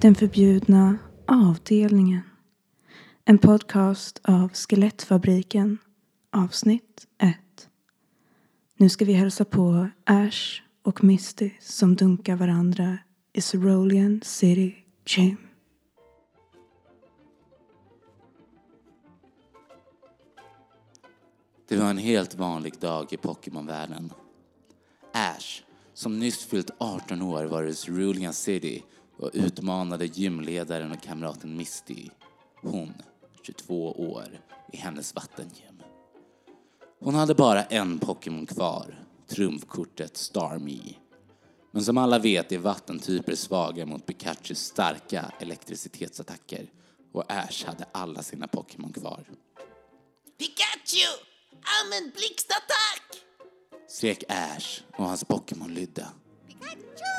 Den förbjudna avdelningen. En podcast av Skelettfabriken avsnitt 1. Nu ska vi hälsa på Ash och Misty som dunkar varandra i Cerulean City Gym. Det var en helt vanlig dag i Pokémon-världen. Ash, som nyss fyllt 18 år, var i Cerulean City och utmanade gymledaren och kamraten Misty. Hon, 22 år, i hennes vattengym. Hon hade bara en Pokémon kvar, trumfkortet Starmie. Men som alla vet är vattentyper svaga mot Pikachus starka elektricitetsattacker och Ash hade alla sina Pokémon kvar. Pikachu! Använd blixtattack! skrek Ash och hans Pokémon lydde.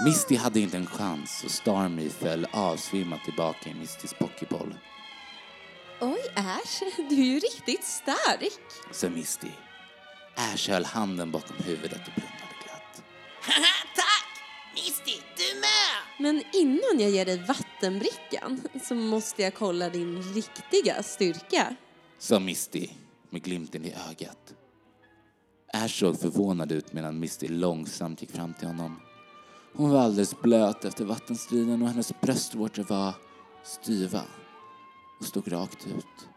Misty hade inte en chans och Starmie föll avsvimmad tillbaka i Mistys Pokéboll. Oj, Ash, du är ju riktigt stark. sa Misty. Ash höll handen bakom huvudet och blundade glatt. Haha, tack! Misty, du med! Men innan jag ger dig vattenbrickan så måste jag kolla din riktiga styrka. Sa Misty med glimten i ögat. Ash såg förvånad ut medan Misty långsamt gick fram till honom. Hon var alldeles blöt efter vattenstriden och hennes bröstvårtor var styva och stod rakt ut.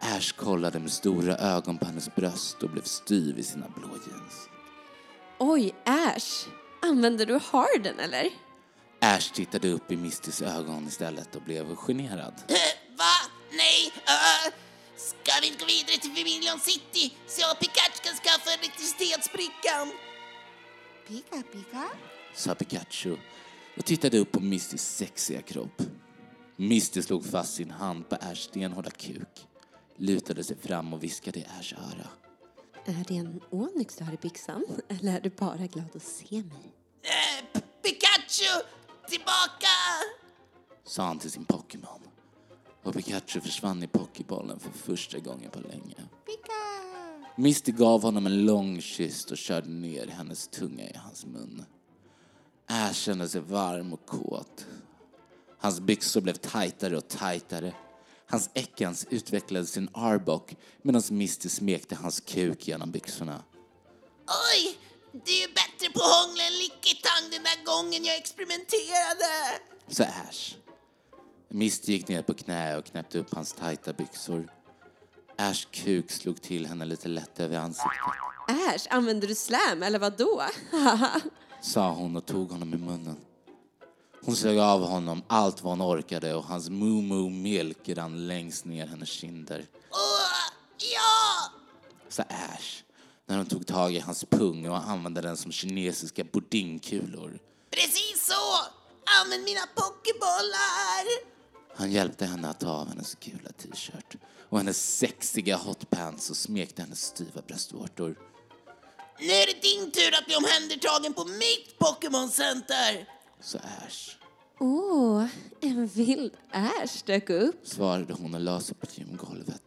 Ash kollade med stora ögon på hennes bröst och blev styv i sina blå jeans. Oj, Ash, använder du Harden eller? Ash tittade upp i Mistys ögon istället och blev generad. Va? Nej, uh, ska vi inte gå vidare till Vermilion City så Pikachu kan skaffa elektricitetsbrickan? Pika, pika? sa Pikachu och tittade upp på Mistys sexiga kropp. Misty slog fast sin hand på Ashs stenhårda kuk, lutade sig fram och viskade i Ashs öra. Är det en Onyx du har i byxan eller är du bara glad att se mig? P- Pikachu, tillbaka! Sa han till sin Pokémon. Och Pikachu försvann i Pokébollen för första gången på länge. Misty gav honom en lång kyss och körde ner hennes tunga i hans mun. Ash kände sig varm och kåt. Hans byxor blev tajtare och tajtare. Hans äckans utvecklade sin arbok medan Misty smekte hans kuk genom byxorna. Oj, du är bättre på hångla än Lickitang den där gången jag experimenterade. sa Ash. Misty gick ner på knä och knäppte upp hans tajta byxor. Ash kuk slog till henne lite lätt över ansiktet, Ash, använder du slam eller vad då? sa hon och tog honom i munnen. Hon sög av honom allt vad hon orkade och hans moo milk rann längst ner hennes kinder, Åh, ja! sa Ash när hon tog tag i hans pung och använde den som kinesiska bordingkulor. Precis så! Använd mina pokébollar! Han hjälpte henne att ta av hennes gula t-shirt och hennes sexiga hotpants och smekte hennes styva bröstvårtor. Nu är det din tur att bli omhändertagen på mitt Pokémon-center! sa Ash. Åh, en vild Ash dök upp. svarade hon och la sig på gymgolvet.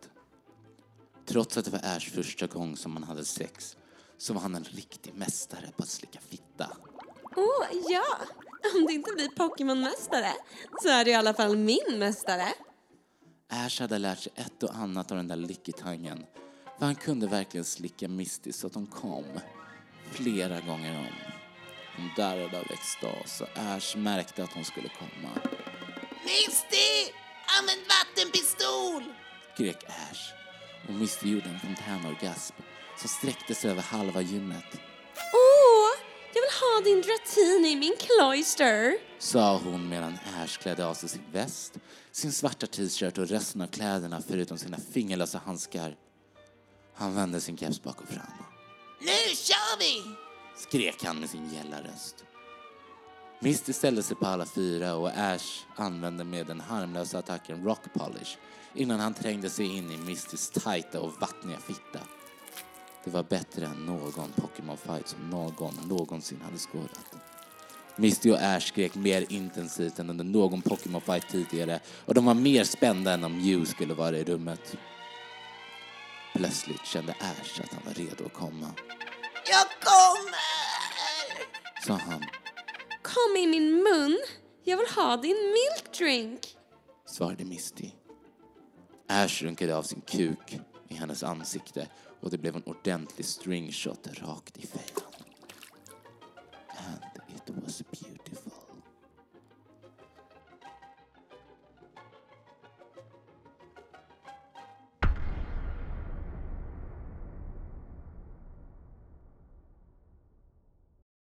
Trots att det var Ash första gång som han hade sex så var han en riktig mästare på att slicka fitta. Åh, ja! Om det inte blir Pokémon-mästare så är det i alla fall min mästare. Ash hade lärt sig ett och annat av den där lickitangen för han kunde verkligen slicka Misty så att hon kom flera gånger om. Hon darrade av extas och Ash märkte att hon skulle komma. Misty! Använd vattenpistol! Skrek Ash och Misty gjorde en fontänorgasm som sträckte sig över halva gymmet. Ha din Dratini i min Cloyster. sa hon medan Ash klädde av sig sin väst, sin svarta t-shirt och resten av kläderna förutom sina fingerlösa handskar. Han vände sin keps bak och fram. Nu kör vi! Skrek han med sin gälla röst. Misty ställde sig på alla fyra och Ash använde med den harmlösa attacken Rock Polish innan han trängde sig in i Mistys tajta och vattniga fitta. Det var bättre än någon Pokémon-fight som någon någonsin hade skådat. Misty och Ash skrek mer intensivt än under någon Pokémon-fight tidigare och de var mer spända än om Mew skulle vara i rummet. Plötsligt kände Ash att han var redo att komma, Jag kommer! sa han. Kom i min mun. Jag vill ha din milk drink. svarade Misty. Ash runkade av sin kuk i hennes ansikte och det blev en ordentlig stringshot rakt i fejan. And it was